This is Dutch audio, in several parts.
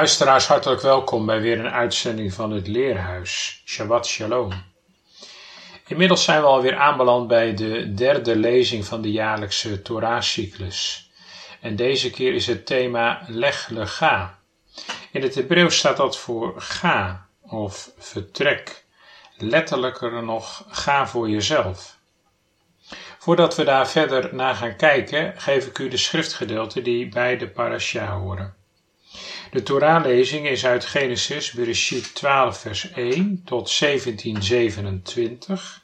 Luisteraars, hartelijk welkom bij weer een uitzending van het Leerhuis. Shabbat Shalom. Inmiddels zijn we alweer aanbeland bij de derde lezing van de jaarlijkse Torah-cyclus. En deze keer is het thema Leg Lega. In het Hebreeuws staat dat voor ga of vertrek. Letterlijker nog, ga voor jezelf. Voordat we daar verder naar gaan kijken, geef ik u de schriftgedeelten die bij de parasha horen. De Torahlezing is uit Genesis, Bereshit 12 vers 1 tot 1727.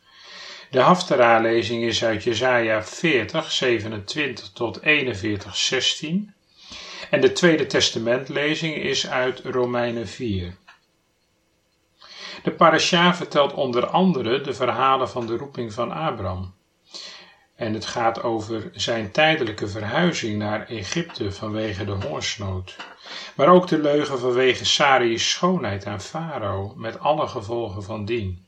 De Haftarah-lezing is uit Jesaja 40, 27 tot 41, 16. En de Tweede Testamentlezing is uit Romeinen 4. De parasha vertelt onder andere de verhalen van de roeping van Abraham. En het gaat over zijn tijdelijke verhuizing naar Egypte vanwege de hongersnood. Maar ook de leugen vanwege Sari's schoonheid aan Farao, met alle gevolgen van dien.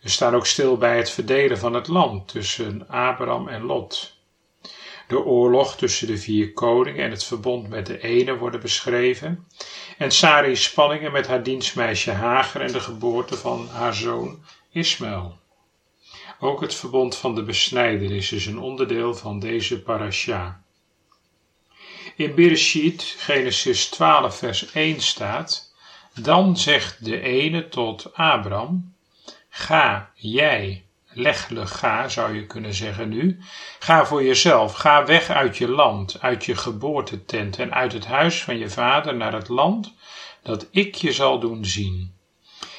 We staan ook stil bij het verdelen van het land tussen Abraham en Lot. De oorlog tussen de vier koningen en het verbond met de ene worden beschreven. En Sari's spanningen met haar dienstmeisje Hager en de geboorte van haar zoon Ismaël. Ook het verbond van de besnijdenis is een onderdeel van deze parasha. In Bereshit, Genesis 12, vers 1 staat: Dan zegt de ene tot Abram: Ga jij, legle ga, zou je kunnen zeggen nu. Ga voor jezelf, ga weg uit je land, uit je geboortetent en uit het huis van je vader naar het land dat ik je zal doen zien.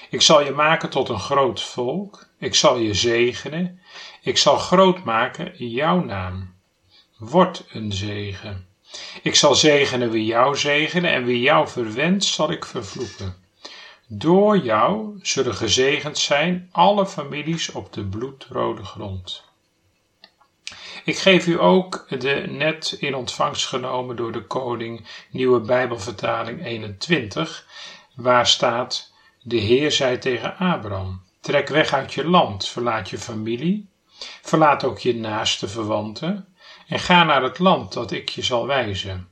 Ik zal je maken tot een groot volk, ik zal je zegenen, ik zal groot maken jouw naam. Word een zegen. Ik zal zegenen wie jou zegenen en wie jou verwenst zal ik vervloeken. Door jou zullen gezegend zijn alle families op de bloedrode grond. Ik geef u ook de net in ontvangst genomen door de koning nieuwe Bijbelvertaling 21, waar staat: De Heer zei tegen Abraham: Trek weg uit je land, verlaat je familie, verlaat ook je naaste verwanten en ga naar het land dat ik je zal wijzen.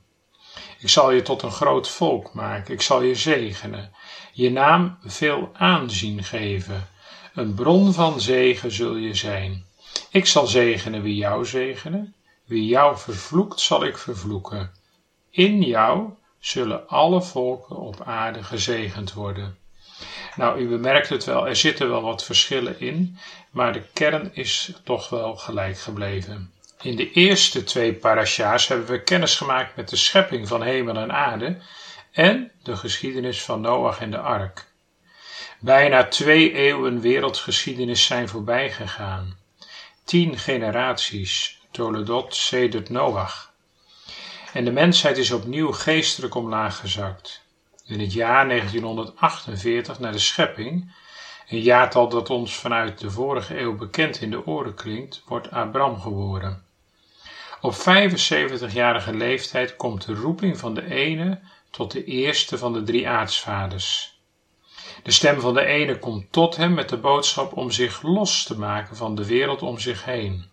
Ik zal je tot een groot volk maken, ik zal je zegenen, je naam veel aanzien geven, een bron van zegen zul je zijn. Ik zal zegenen wie jou zegenen, wie jou vervloekt zal ik vervloeken. In jou zullen alle volken op aarde gezegend worden. Nou, u bemerkt het wel, er zitten wel wat verschillen in, maar de kern is toch wel gelijk gebleven. In de eerste twee parasha's hebben we kennis gemaakt met de schepping van hemel en aarde en de geschiedenis van Noach en de ark. Bijna twee eeuwen wereldgeschiedenis zijn voorbij gegaan. Tien generaties, Toledot sedert Noach. En de mensheid is opnieuw geestelijk omlaag gezakt. In het jaar 1948 naar de schepping, een jaartal dat ons vanuit de vorige eeuw bekend in de oren klinkt, wordt Abram geboren. Op 75-jarige leeftijd komt de roeping van de ene tot de eerste van de drie aartsvaders. De stem van de ene komt tot hem met de boodschap om zich los te maken van de wereld om zich heen.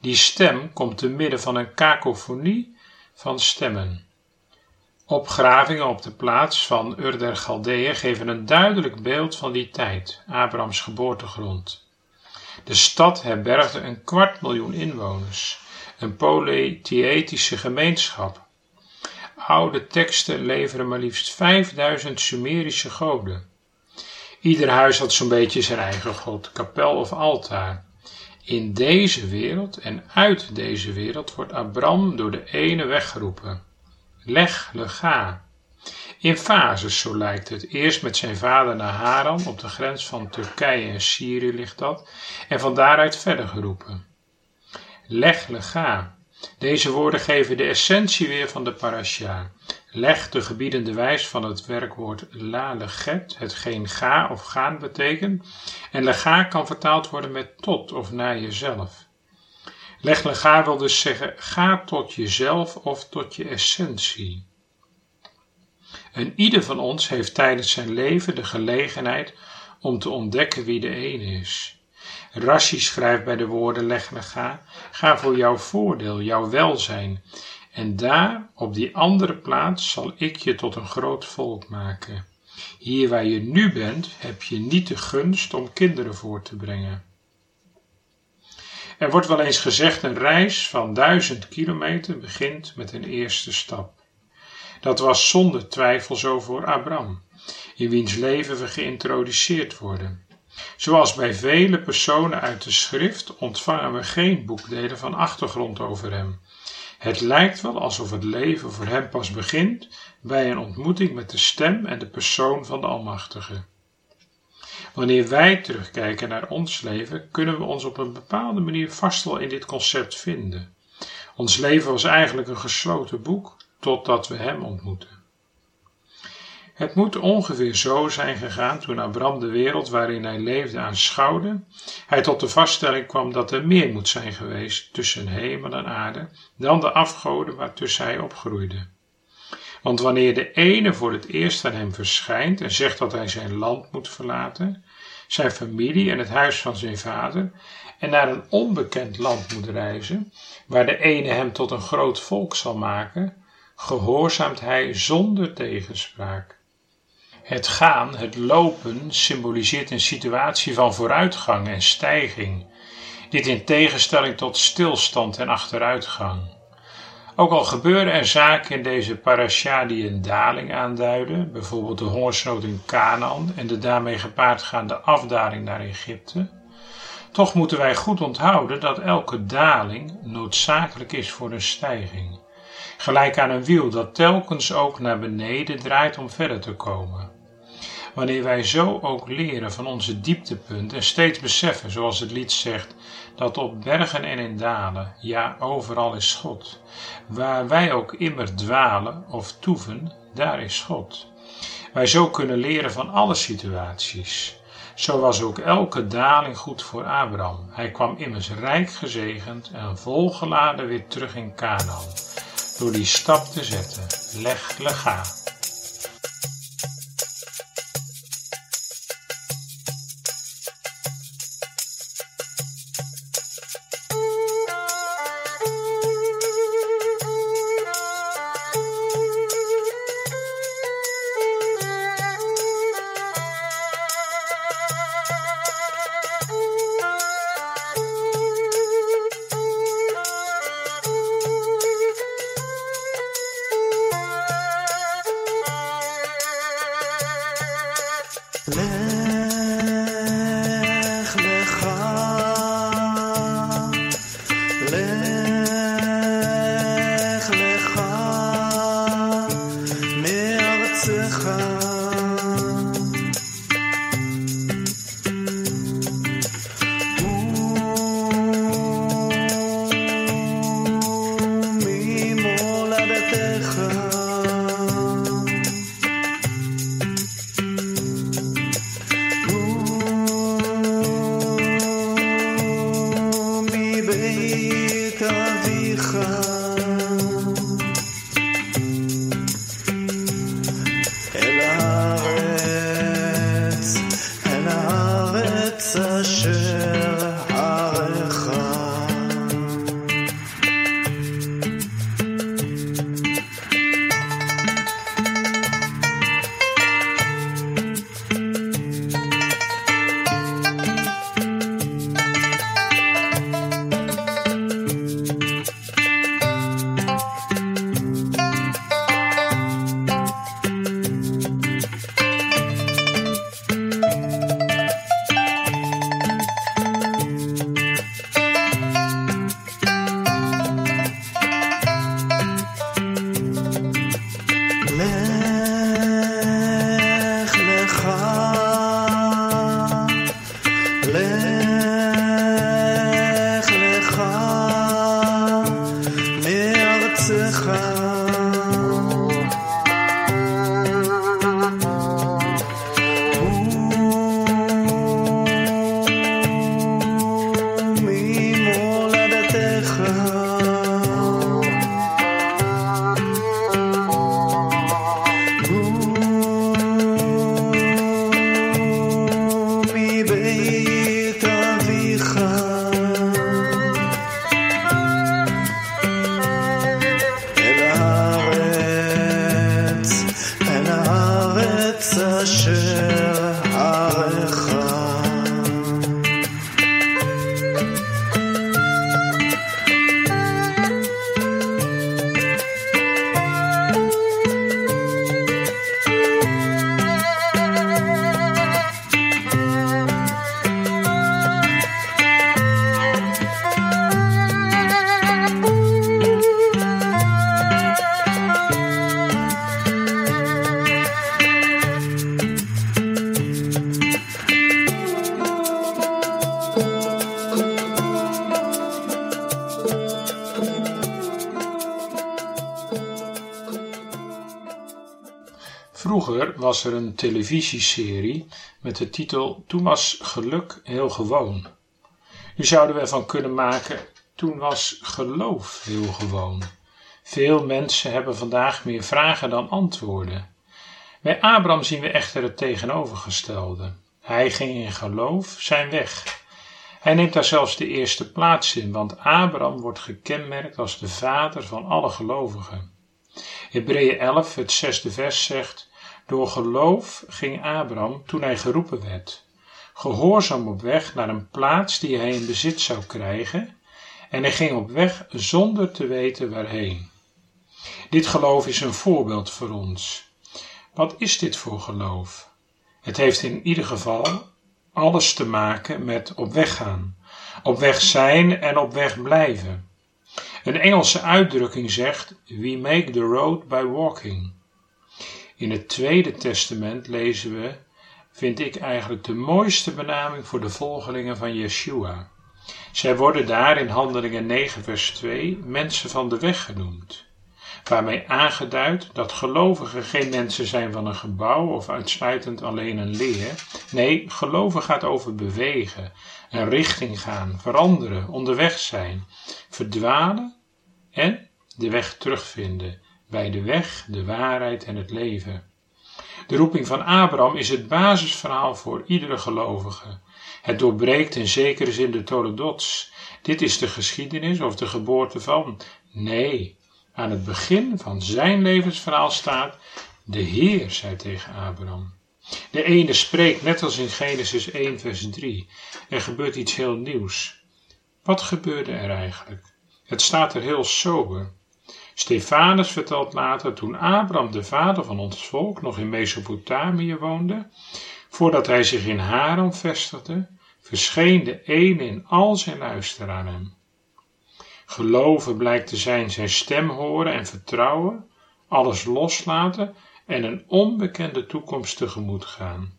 Die stem komt te midden van een kakofonie van stemmen. Opgravingen op de plaats van Ur der Galdeeën geven een duidelijk beeld van die tijd, Abrahams geboortegrond. De stad herbergde een kwart miljoen inwoners een polytheïsche gemeenschap. Oude teksten leveren maar liefst 5000 Sumerische goden. Ieder huis had zo'n beetje zijn eigen god, kapel of altaar. In deze wereld en uit deze wereld wordt Abram door de ene weggeroepen. Leg, lega. In fases, zo lijkt het. Eerst met zijn vader naar Haran, op de grens van Turkije en Syrië ligt dat, en van daaruit verder geroepen. Leg, lega. Deze woorden geven de essentie weer van de parasha. Leg de gebiedende wijs van het werkwoord la leget, hetgeen ga of gaan betekent. En lega kan vertaald worden met tot of naar jezelf. Leg lega wil dus zeggen ga tot jezelf of tot je essentie. En ieder van ons heeft tijdens zijn leven de gelegenheid om te ontdekken wie de ene is. Rashi schrijft bij de woorden leg lega, ga voor jouw voordeel, jouw welzijn. En daar, op die andere plaats, zal ik je tot een groot volk maken. Hier waar je nu bent, heb je niet de gunst om kinderen voor te brengen. Er wordt wel eens gezegd: een reis van duizend kilometer begint met een eerste stap. Dat was zonder twijfel zo voor Abraham, in wiens leven we geïntroduceerd worden. Zoals bij vele personen uit de schrift ontvangen we geen boekdelen van achtergrond over hem. Het lijkt wel alsof het leven voor hem pas begint bij een ontmoeting met de stem en de persoon van de Almachtige. Wanneer wij terugkijken naar ons leven, kunnen we ons op een bepaalde manier vast wel in dit concept vinden. Ons leven was eigenlijk een gesloten boek totdat we Hem ontmoeten. Het moet ongeveer zo zijn gegaan toen Abraham de wereld waarin hij leefde aanschouwde, hij tot de vaststelling kwam dat er meer moet zijn geweest tussen hemel en aarde dan de afgoden waartussen hij opgroeide. Want wanneer de ene voor het eerst aan hem verschijnt en zegt dat hij zijn land moet verlaten, zijn familie en het huis van zijn vader, en naar een onbekend land moet reizen, waar de ene hem tot een groot volk zal maken, gehoorzaamt hij zonder tegenspraak. Het gaan, het lopen, symboliseert een situatie van vooruitgang en stijging, dit in tegenstelling tot stilstand en achteruitgang. Ook al gebeuren er zaken in deze parasha die een daling aanduiden, bijvoorbeeld de hongersnood in Canaan en de daarmee gepaard gaande afdaling naar Egypte, toch moeten wij goed onthouden dat elke daling noodzakelijk is voor een stijging, gelijk aan een wiel dat telkens ook naar beneden draait om verder te komen. Wanneer wij zo ook leren van onze dieptepunten en steeds beseffen, zoals het lied zegt, dat op bergen en in dalen, ja overal is God. Waar wij ook immer dwalen of toeven, daar is God. Wij zo kunnen leren van alle situaties. Zo was ook elke daling goed voor Abraham. Hij kwam immers rijk gezegend en volgeladen weer terug in Canaan. Door die stap te zetten, leg lega. Was er een televisieserie met de titel Toen was geluk heel gewoon. Nu zouden we ervan kunnen maken Toen was geloof heel gewoon. Veel mensen hebben vandaag meer vragen dan antwoorden. Bij Abraham zien we echter het tegenovergestelde. Hij ging in geloof zijn weg. Hij neemt daar zelfs de eerste plaats in, want Abraham wordt gekenmerkt als de vader van alle gelovigen. Hebreeën 11, het zesde vers zegt: Door geloof ging Abraham toen hij geroepen werd, gehoorzaam op weg naar een plaats die hij in bezit zou krijgen, en hij ging op weg zonder te weten waarheen. Dit geloof is een voorbeeld voor ons. Wat is dit voor geloof? Het heeft in ieder geval alles te maken met op weg gaan, op weg zijn en op weg blijven. Een Engelse uitdrukking zegt: We make the road by walking. In het Tweede Testament lezen we, vind ik eigenlijk de mooiste benaming voor de volgelingen van Yeshua. Zij worden daar in Handelingen 9, vers 2 mensen van de weg genoemd, waarmee aangeduid dat gelovigen geen mensen zijn van een gebouw of uitsluitend alleen een leer. Nee, geloven gaat over bewegen, een richting gaan, veranderen, onderweg zijn, verdwalen en de weg terugvinden bij de weg, de waarheid en het leven. De roeping van Abraham is het basisverhaal voor iedere gelovige. Het doorbreekt in zekere zin de Toledots. Dit is de geschiedenis of de geboorte van. Nee, aan het begin van zijn levensverhaal staat: De Heer zei tegen Abraham. De ene spreekt net als in Genesis 1, vers 3. Er gebeurt iets heel nieuws. Wat gebeurde er eigenlijk? Het staat er heel sober. Stefanus vertelt later toen Abraham, de vader van ons volk, nog in Mesopotamië woonde, voordat hij zich in Haran vestigde, verscheen de een in al zijn luister aan hem. Geloven blijkt te zijn zijn stem horen en vertrouwen, alles loslaten en een onbekende toekomst tegemoet gaan.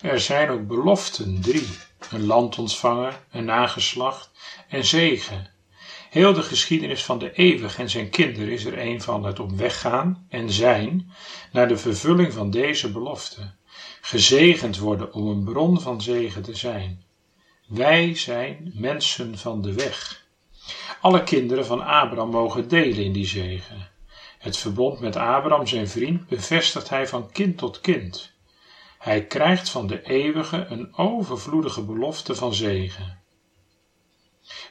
Er zijn ook beloften, drie: een land ontvangen, een nageslacht en zegen. Heel de geschiedenis van de eeuwig en zijn kinderen is er een van het op weg gaan en zijn naar de vervulling van deze belofte. Gezegend worden om een bron van zegen te zijn. Wij zijn mensen van de weg. Alle kinderen van Abraham mogen delen in die zegen. Het verbond met Abraham, zijn vriend, bevestigt hij van kind tot kind. Hij krijgt van de eeuwige een overvloedige belofte van zegen.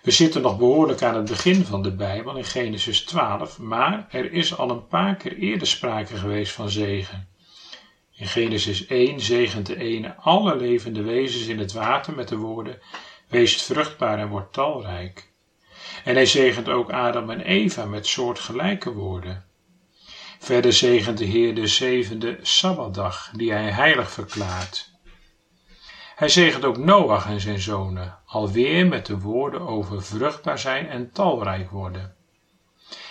We zitten nog behoorlijk aan het begin van de Bijbel in Genesis 12, maar er is al een paar keer eerder sprake geweest van zegen. In Genesis 1 zegent de ene alle levende wezens in het water met de woorden: Wees vruchtbaar en word talrijk. En hij zegent ook Adam en Eva met soortgelijke woorden. Verder zegent de Heer de zevende Sabbatdag, die hij heilig verklaart. Hij zegent ook Noach en zijn zonen, alweer met de woorden over vruchtbaar zijn en talrijk worden.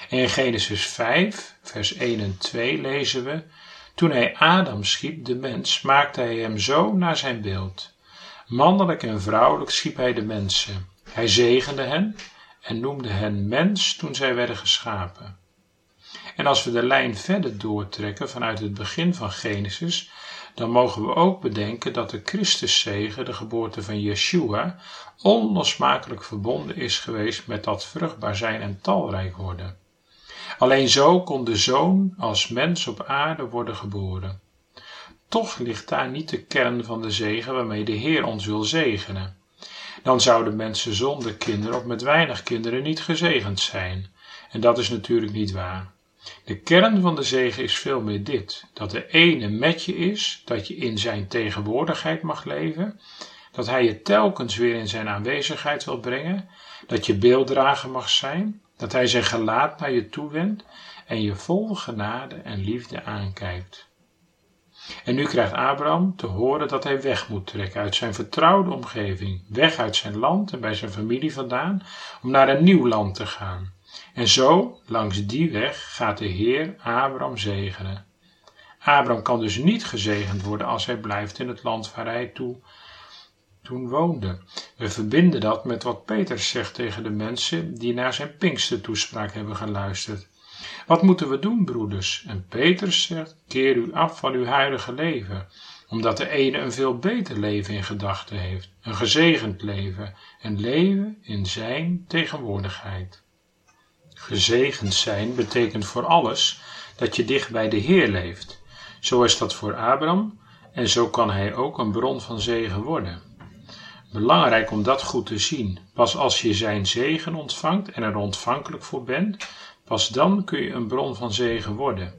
En in Genesis 5, vers 1 en 2 lezen we: Toen hij Adam schiep, de mens, maakte hij hem zo naar zijn beeld. Mannelijk en vrouwelijk schiep hij de mensen. Hij zegende hen en noemde hen mens toen zij werden geschapen. En als we de lijn verder doortrekken vanuit het begin van Genesis, dan mogen we ook bedenken dat de Christuszegen, de geboorte van Yeshua, onlosmakelijk verbonden is geweest met dat vruchtbaar zijn en talrijk worden. Alleen zo kon de zoon als mens op aarde worden geboren. Toch ligt daar niet de kern van de zegen waarmee de Heer ons wil zegenen. Dan zouden mensen zonder kinderen of met weinig kinderen niet gezegend zijn. En dat is natuurlijk niet waar. De kern van de zegen is veel meer dit: dat de ene met je is, dat je in zijn tegenwoordigheid mag leven, dat hij je telkens weer in zijn aanwezigheid wil brengen, dat je beelddrager mag zijn, dat hij zijn gelaat naar je toewendt en je vol genade en liefde aankijkt. En nu krijgt Abraham te horen dat hij weg moet trekken uit zijn vertrouwde omgeving, weg uit zijn land en bij zijn familie vandaan, om naar een nieuw land te gaan. En zo, langs die weg, gaat de Heer Abraham zegenen. Abraham kan dus niet gezegend worden als hij blijft in het land waar hij toe, toen woonde. We verbinden dat met wat Petrus zegt tegen de mensen die naar zijn Pinkstertoespraak hebben geluisterd. Wat moeten we doen, broeders? En Petrus zegt: Keer u af van uw huidige leven, omdat de ene een veel beter leven in gedachten heeft, een gezegend leven, een leven in zijn tegenwoordigheid. Gezegend zijn betekent voor alles dat je dicht bij de Heer leeft. Zo is dat voor Abraham en zo kan hij ook een bron van zegen worden. Belangrijk om dat goed te zien. Pas als je zijn zegen ontvangt en er ontvankelijk voor bent, pas dan kun je een bron van zegen worden.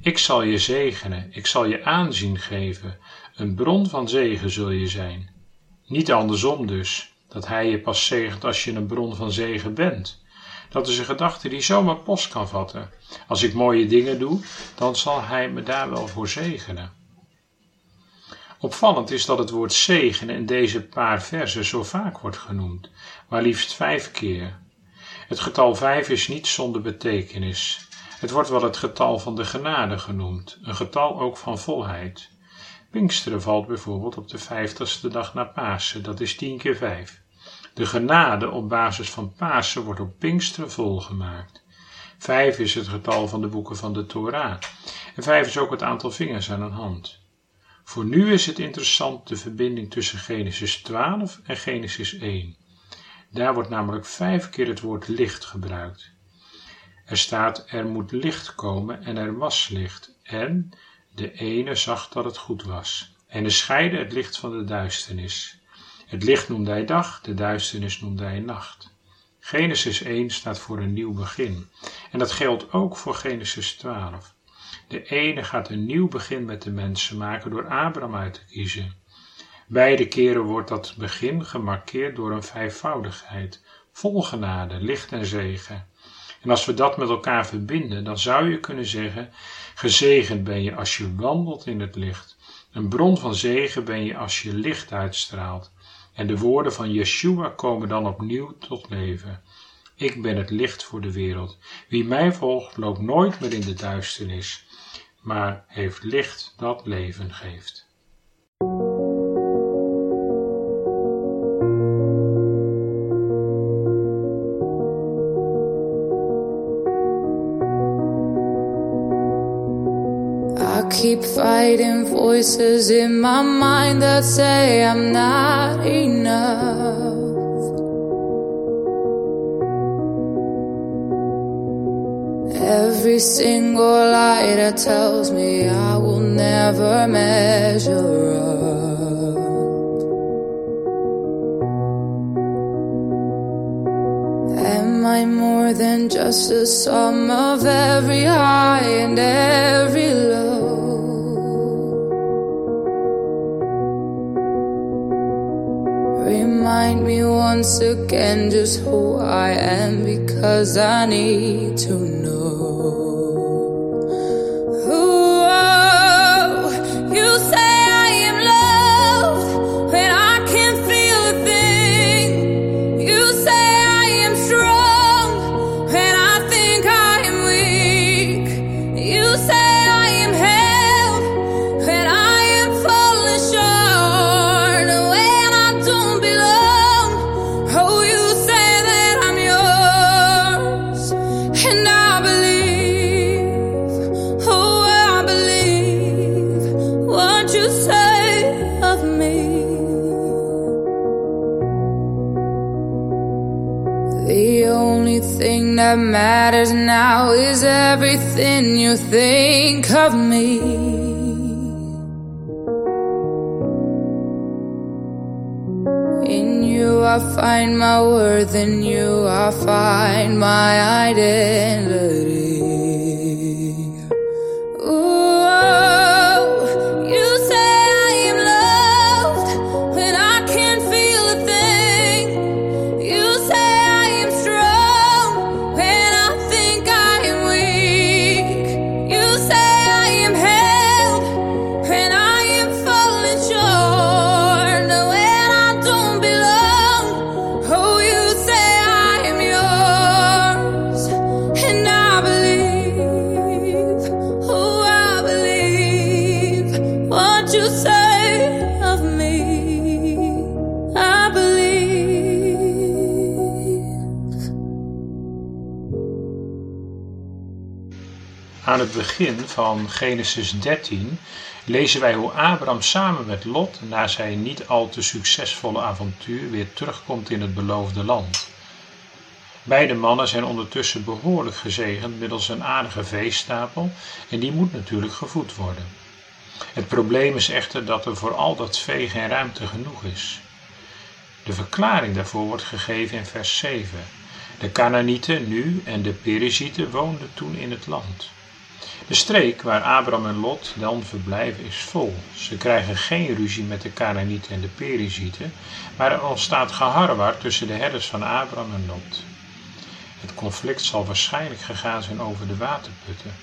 Ik zal je zegenen, ik zal je aanzien geven, een bron van zegen zul je zijn. Niet andersom dus, dat hij je pas zegent als je een bron van zegen bent. Dat is een gedachte die zomaar post kan vatten. Als ik mooie dingen doe, dan zal hij me daar wel voor zegenen. Opvallend is dat het woord zegen in deze paar versen zo vaak wordt genoemd, maar liefst vijf keer. Het getal vijf is niet zonder betekenis. Het wordt wel het getal van de genade genoemd, een getal ook van volheid. Pinksteren valt bijvoorbeeld op de vijftigste dag na Pasen, dat is tien keer vijf. De genade op basis van Pasen wordt op Pinksteren volgemaakt. Vijf is het getal van de boeken van de Torah. En vijf is ook het aantal vingers aan een hand. Voor nu is het interessant de verbinding tussen Genesis 12 en Genesis 1. Daar wordt namelijk vijf keer het woord licht gebruikt. Er staat er moet licht komen en er was licht en de ene zag dat het goed was. En de scheidde het licht van de duisternis. Het licht noemde hij dag, de duisternis noemde hij nacht. Genesis 1 staat voor een nieuw begin. En dat geldt ook voor Genesis 12. De ene gaat een nieuw begin met de mensen maken door Abraham uit te kiezen. Beide keren wordt dat begin gemarkeerd door een vijfvoudigheid, vol genade, licht en zegen. En als we dat met elkaar verbinden, dan zou je kunnen zeggen: gezegend ben je als je wandelt in het licht. Een bron van zegen ben je als je licht uitstraalt. En de woorden van Yeshua komen dan opnieuw tot leven. Ik ben het licht voor de wereld. Wie mij volgt, loopt nooit meer in de duisternis, maar heeft licht dat leven geeft. Keep fighting voices in my mind that say I'm not enough. Every single lie that tells me I will never measure up. Am I more than just a sum of every high and every low? Once again just who I am because I need to Aan het begin van Genesis 13 lezen wij hoe Abraham samen met Lot na zijn niet al te succesvolle avontuur weer terugkomt in het beloofde land. Beide mannen zijn ondertussen behoorlijk gezegend middels een aardige veestapel en die moet natuurlijk gevoed worden. Het probleem is echter dat er voor al dat vee geen ruimte genoeg is. De verklaring daarvoor wordt gegeven in vers 7. De Canaanieten nu en de Perizieten woonden toen in het land. De streek waar Abraham en Lot dan verblijven is vol. Ze krijgen geen ruzie met de Canaanieten en de Perizieten, maar er ontstaat geharrewar tussen de herders van Abraham en Lot. Het conflict zal waarschijnlijk gegaan zijn over de waterputten.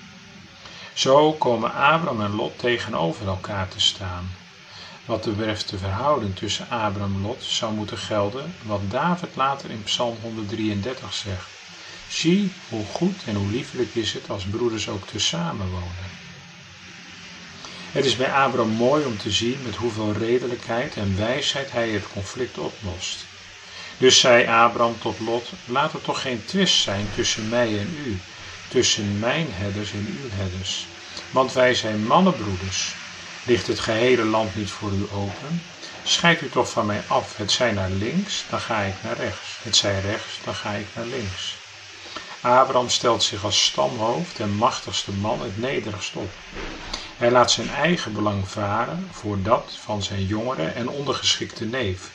Zo komen Abraham en Lot tegenover elkaar te staan. Wat betreft de verhouding tussen Abraham en Lot zou moeten gelden wat David later in Psalm 133 zegt. Zie hoe goed en hoe liefelijk is het als broeders ook tezamen wonen. Het is bij Abraham mooi om te zien met hoeveel redelijkheid en wijsheid hij het conflict oplost. Dus zei Abraham tot Lot: Laat er toch geen twist zijn tussen mij en u, tussen mijn herders en uw herders. Want wij zijn mannenbroeders. Ligt het gehele land niet voor u open? Scheid u toch van mij af. Het zij naar links, dan ga ik naar rechts. Het zij rechts, dan ga ik naar links. Abraham stelt zich als stamhoofd en machtigste man het nederigst op. Hij laat zijn eigen belang varen voor dat van zijn jongere en ondergeschikte neef.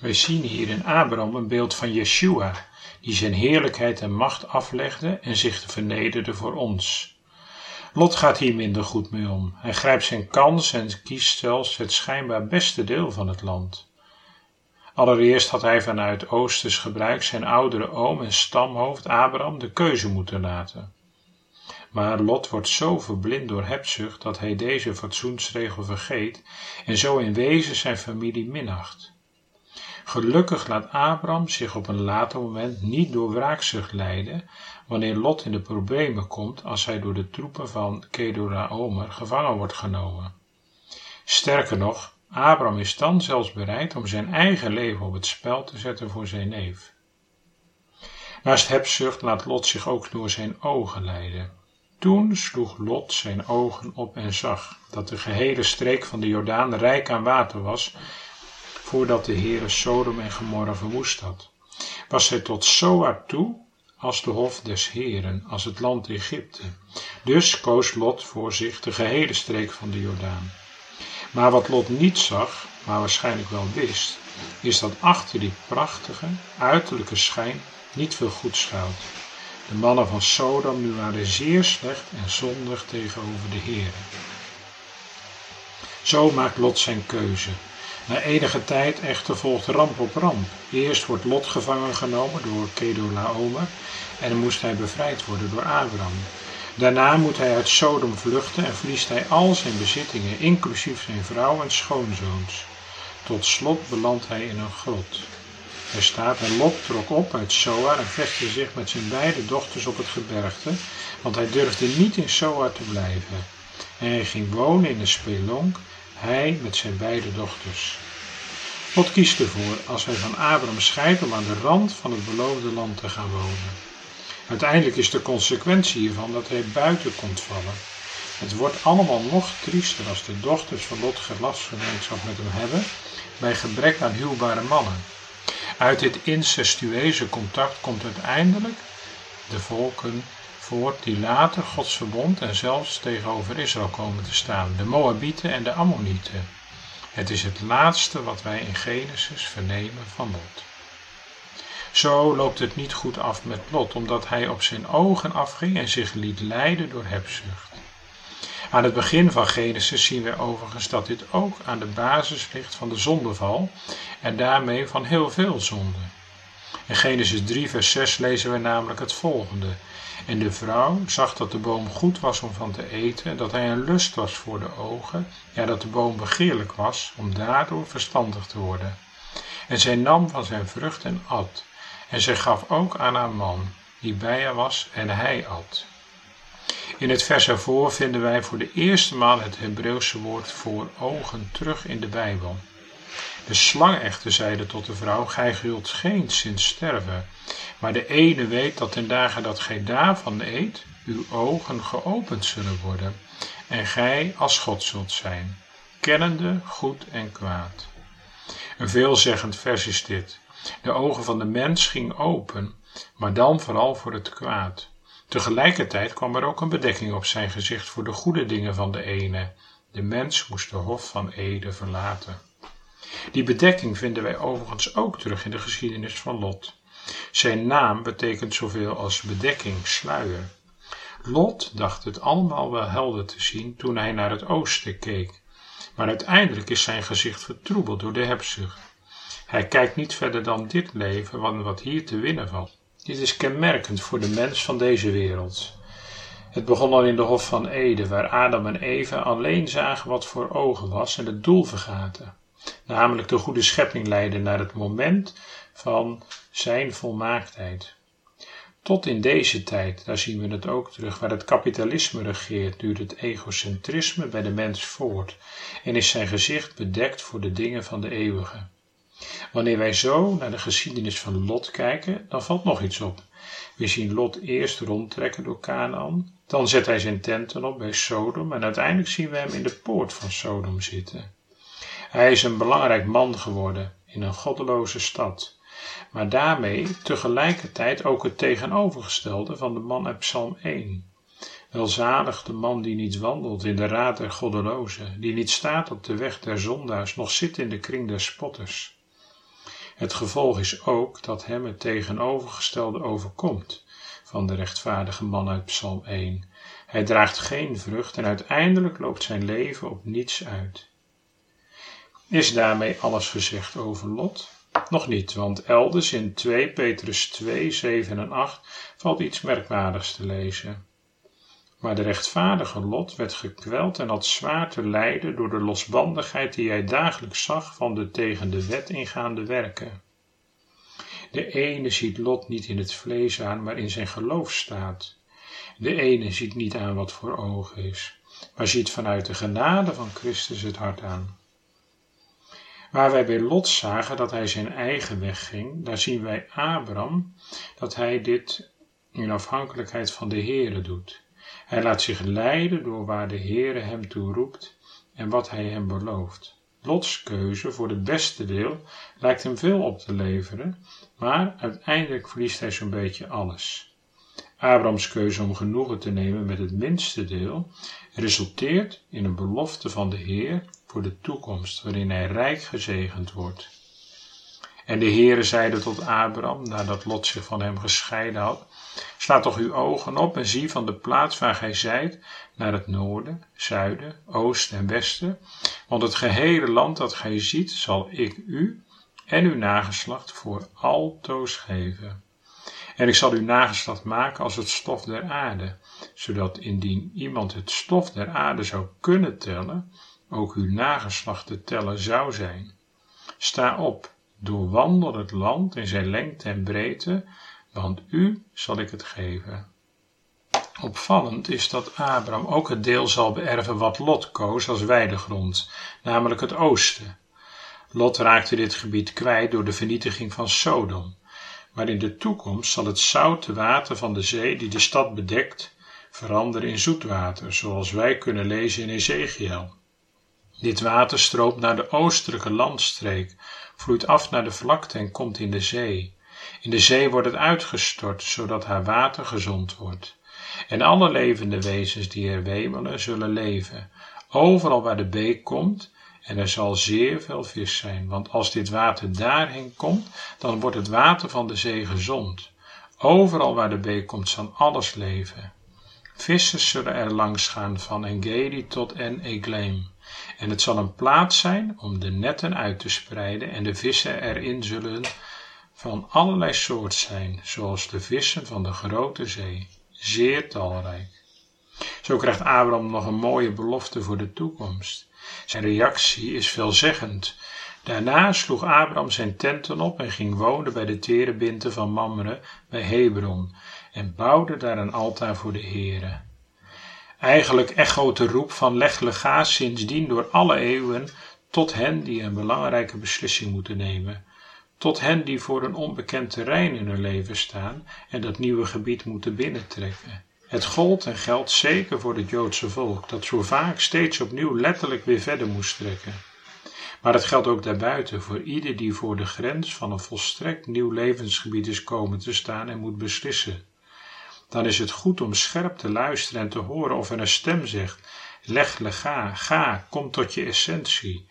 Wij zien hier in Abraham een beeld van Yeshua, die zijn heerlijkheid en macht aflegde en zich vernederde voor ons. Lot gaat hier minder goed mee om. Hij grijpt zijn kans en kiest zelfs het schijnbaar beste deel van het land. Allereerst had hij vanuit Oosters gebruik zijn oudere oom en stamhoofd Abraham de keuze moeten laten. Maar Lot wordt zo verblind door hebzucht dat hij deze fatsoensregel vergeet en zo in wezen zijn familie minacht. Gelukkig laat Abraham zich op een later moment niet door wraakzucht leiden wanneer Lot in de problemen komt als hij door de troepen van Kedorlaomer gevangen wordt genomen. Sterker nog, Abraham is dan zelfs bereid om zijn eigen leven op het spel te zetten voor zijn neef. Naast hebzucht laat Lot zich ook door zijn ogen leiden. Toen sloeg Lot zijn ogen op en zag dat de gehele streek van de Jordaan rijk aan water was, voordat de Heere Sodom en Gomorra verwoest had. Was hij tot Zoar toe als de hof des Heeren, als het land Egypte. Dus koos Lot voor zich de gehele streek van de Jordaan. Maar wat Lot niet zag, maar waarschijnlijk wel wist, is dat achter die prachtige, uiterlijke schijn niet veel goed schuilt. De mannen van Sodom nu waren zeer slecht en zondig tegenover de Heer. Zo maakt Lot zijn keuze. Na enige tijd echter volgt ramp op ramp. Eerst wordt Lot gevangen genomen door Kedorlaomer en moest hij bevrijd worden door Abraham. Daarna moet hij uit Sodom vluchten en verliest hij al zijn bezittingen, inclusief zijn vrouw en schoonzoons. Tot slot belandt hij in een grot. Er staat, en Lot trok op uit Soar en vestigde zich met zijn beide dochters op het gebergte, want hij durfde niet in Soar te blijven. En hij ging wonen in een spelonk, hij met zijn beide dochters. Lot kiest ervoor, als hij van Abraham scheidt, om aan de rand van het beloofde land te gaan wonen. Uiteindelijk is de consequentie hiervan dat hij buiten komt vallen. Het wordt allemaal nog triester als de dochters van Lot gelasgemeenschap met hem hebben, bij gebrek aan huwbare mannen. Uit dit incestueuze contact komt uiteindelijk de volken voort die later Gods verbond en zelfs tegenover Israël komen te staan, de Moabieten en de Ammonieten. Het is het laatste wat wij in Genesis vernemen van Lot. Zo loopt het niet goed af met Lot, omdat hij op zijn ogen afging en zich liet leiden door hebzucht. Aan het begin van Genesis zien we overigens dat dit ook aan de basis ligt van de zondeval en daarmee van heel veel zonden. In Genesis 3, vers 6 lezen we namelijk het volgende. En de vrouw zag dat de boom goed was om van te eten, en dat hij een lust was voor de ogen, ja, dat de boom begeerlijk was om daardoor verstandig te worden. En zij nam van zijn vrucht en at, en zij gaf ook aan haar man, die bij haar was, en hij at. In het vers ervoor vinden wij voor de eerste maal het Hebreeuwse woord voor ogen terug in de Bijbel. De slang echter zeide tot de vrouw, gij zult geen zin sterven. Maar de ene weet dat ten dagen dat gij daarvan eet, uw ogen geopend zullen worden, en gij als God zult zijn, kennende goed en kwaad. Een veelzeggend vers is dit. De ogen van de mens gingen open, maar dan vooral voor het kwaad. Tegelijkertijd kwam er ook een bedekking op zijn gezicht voor de goede dingen van de ene. De mens moest de hof van Ede verlaten. Die bedekking vinden wij overigens ook terug in de geschiedenis van Lot. Zijn naam betekent zoveel als bedekking, sluier. Lot dacht het allemaal wel helder te zien toen hij naar het oosten keek, maar uiteindelijk is zijn gezicht vertroebeld door de hebzucht. Hij kijkt niet verder dan dit leven, van wat hier te winnen valt. Dit is kenmerkend voor de mens van deze wereld. Het begon al in de Hof van Eden, waar Adam en Eva alleen zagen wat voor ogen was en het doel vergaten namelijk de goede schepping leiden naar het moment van zijn volmaaktheid. Tot in deze tijd, daar zien we het ook terug, waar het kapitalisme regeert, duurt het egocentrisme bij de mens voort en is zijn gezicht bedekt voor de dingen van de eeuwige. Wanneer wij zo naar de geschiedenis van Lot kijken, dan valt nog iets op. We zien Lot eerst rondtrekken door Canaan, dan zet hij zijn tenten op bij Sodom en uiteindelijk zien we hem in de poort van Sodom zitten. Hij is een belangrijk man geworden in een goddeloze stad, maar daarmee tegelijkertijd ook het tegenovergestelde van de man uit Psalm 1. Welzalig de man die niet wandelt in de raad der goddelozen, die niet staat op de weg der zondaars, nog zit in de kring der spotters. Het gevolg is ook dat hem het tegenovergestelde overkomt van de rechtvaardige man uit Psalm 1. Hij draagt geen vrucht en uiteindelijk loopt zijn leven op niets uit. Is daarmee alles gezegd over Lot? Nog niet, want elders in 2 Petrus 2, 7 en 8 valt iets merkwaardigs te lezen. Maar de rechtvaardige Lot werd gekweld en had zwaar te lijden door de losbandigheid die hij dagelijks zag van de tegen de wet ingaande werken. De ene ziet Lot niet in het vlees aan, maar in zijn geloof staat. De ene ziet niet aan wat voor ogen is, maar ziet vanuit de genade van Christus het hart aan. Waar wij bij Lot zagen dat hij zijn eigen weg ging, daar zien wij Abraham dat hij dit in afhankelijkheid van de Heere doet. Hij laat zich leiden door waar de Heere hem toe roept en wat hij hem belooft. Lots keuze voor het beste deel lijkt hem veel op te leveren, maar uiteindelijk verliest hij zo'n beetje alles. Abrahams keuze om genoegen te nemen met het minste deel resulteert in een belofte van de Heer voor de toekomst, waarin hij rijk gezegend wordt. En de Heere zeide tot Abraham, nadat Lot zich van hem gescheiden had, Sla toch uw ogen op en zie van de plaats waar gij zijt naar het noorden, zuiden, oosten en westen, want het gehele land dat gij ziet zal ik u en uw nageslacht voor altoos geven. En ik zal uw nageslacht maken als het stof der aarde, zodat indien iemand het stof der aarde zou kunnen tellen, ook uw nageslacht te tellen zou zijn. Sta op, doorwandel het land in zijn lengte en breedte, want u zal ik het geven. Opvallend is dat Abraham ook het deel zal beërven wat Lot koos als weidegrond, namelijk het oosten. Lot raakte dit gebied kwijt door de vernietiging van Sodom, maar in de toekomst zal het zoute water van de zee die de stad bedekt veranderen in zoetwater, zoals wij kunnen lezen in Ezekiel. Dit water stroomt naar de oostelijke landstreek, vloeit af naar de vlakte en komt in de zee. In de zee wordt het uitgestort, zodat haar water gezond wordt. En alle levende wezens die er wemelen, zullen leven. Overal waar de beek komt, en er zal zeer veel vis zijn, want als dit water daarheen komt, dan wordt het water van de zee gezond. Overal waar de beek komt, zal alles leven. Vissers zullen er langs gaan van Engedi tot En Egleem. En het zal een plaats zijn om de netten uit te spreiden en de vissen erin zullen van allerlei soort zijn, zoals de vissen van de grote zee, zeer talrijk. Zo krijgt Abraham nog een mooie belofte voor de toekomst. Zijn reactie is veelzeggend. Daarna sloeg Abraham zijn tenten op en ging wonen bij de terebinten van Mamre bij Hebron en bouwde daar een altaar voor de Heere. Eigenlijk echoot de roep van Leg Lega sindsdien door alle eeuwen tot hen die een belangrijke beslissing moeten nemen, tot hen die voor een onbekend terrein in hun leven staan en dat nieuwe gebied moeten binnentrekken. Het gold en geldt zeker voor het Joodse volk, dat zo vaak steeds opnieuw letterlijk weer verder moest trekken. Maar het geldt ook daarbuiten voor ieder die voor de grens van een volstrekt nieuw levensgebied is komen te staan en moet beslissen. Dan is het goed om scherp te luisteren en te horen of er een stem zegt: leg lega, ga, kom tot je essentie.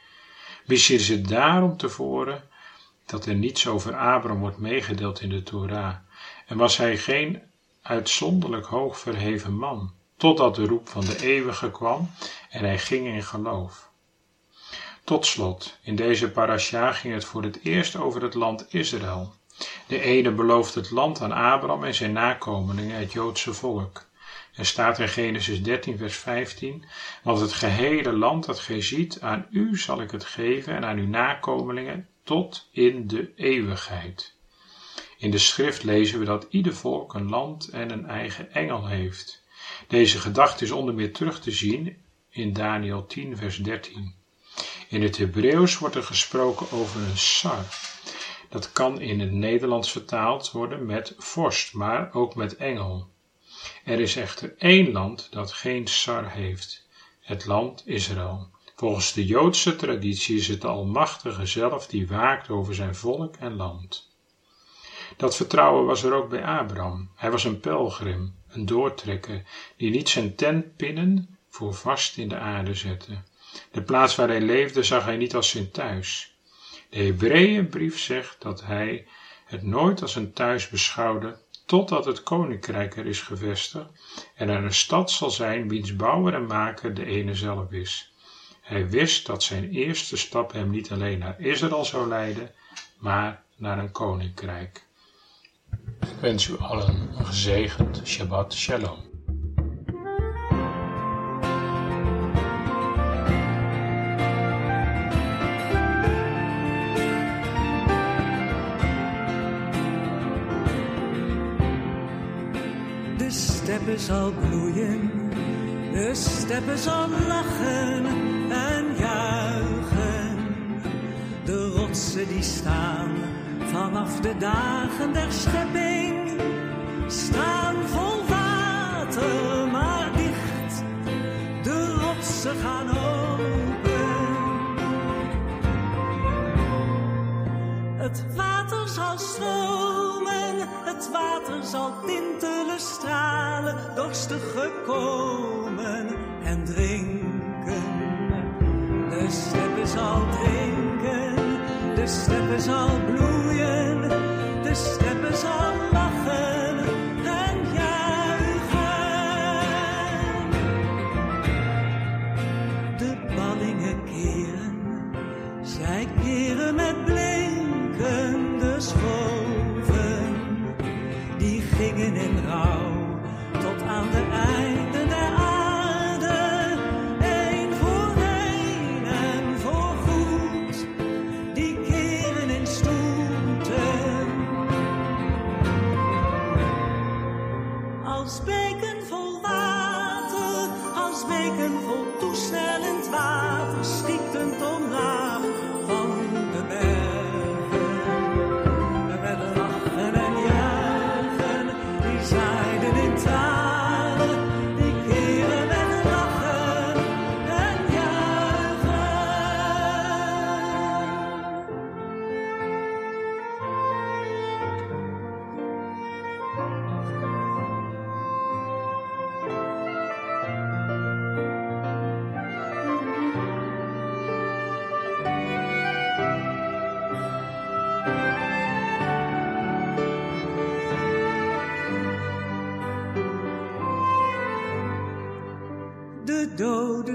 Misschien is het daarom tevoren dat er niets over Abram wordt meegedeeld in de Torah. En was hij geen uitzonderlijk hoog verheven man, totdat de roep van de eeuwige kwam en hij ging in geloof. Tot slot, in deze parasha ging het voor het eerst over het land Israël. De ene belooft het land aan Abraham en zijn nakomelingen, het Joodse volk. Er staat in Genesis 13, vers 15: Want het gehele land dat gij ziet, aan u zal ik het geven en aan uw nakomelingen tot in de eeuwigheid. In de schrift lezen we dat ieder volk een land en een eigen engel heeft. Deze gedachte is onder meer terug te zien in Daniel 10, vers 13. In het Hebreeuws wordt er gesproken over een sar. Dat kan in het Nederlands vertaald worden met vorst, maar ook met engel. Er is echter één land dat geen sar heeft, het land Israël. Volgens de Joodse traditie is het de Almachtige zelf die waakt over zijn volk en land. Dat vertrouwen was er ook bij Abraham. Hij was een pelgrim, een doortrekker, die niet zijn tentpinnen voor vast in de aarde zette. De plaats waar hij leefde zag hij niet als zijn thuis. De Hebreeënbrief zegt dat hij het nooit als een thuis beschouwde, totdat het koninkrijk er is gevestigd en er een stad zal zijn wiens bouwer en maker de ene zelf is. Hij wist dat zijn eerste stap hem niet alleen naar Israël zou leiden, maar naar een koninkrijk. Ik wens u allen een gezegend Shabbat Shalom. De steppen zal bloeien, de steppen zal lachen en juichen. De rotsen die staan vanaf de dagen der schepping, staan het water zal tintelen, stralen, dorstige komen en drinken. De steppen zal drinken, de steppen zal bloeien,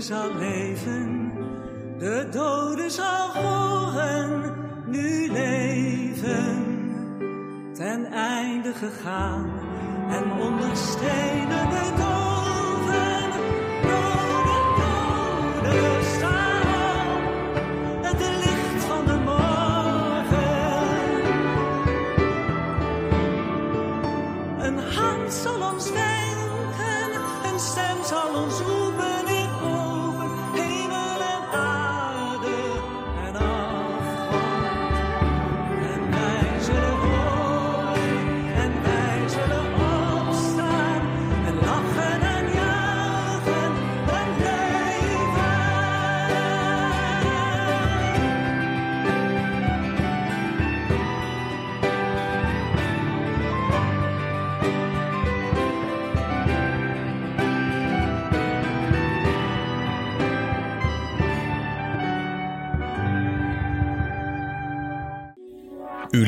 zal leven, de dode zal horen, nu leven. Ten einde gegaan en onder stenen bedoven. Dode, dode, sta op, het licht van de morgen. Een hand zal ons wenken, een stem zal ons roepen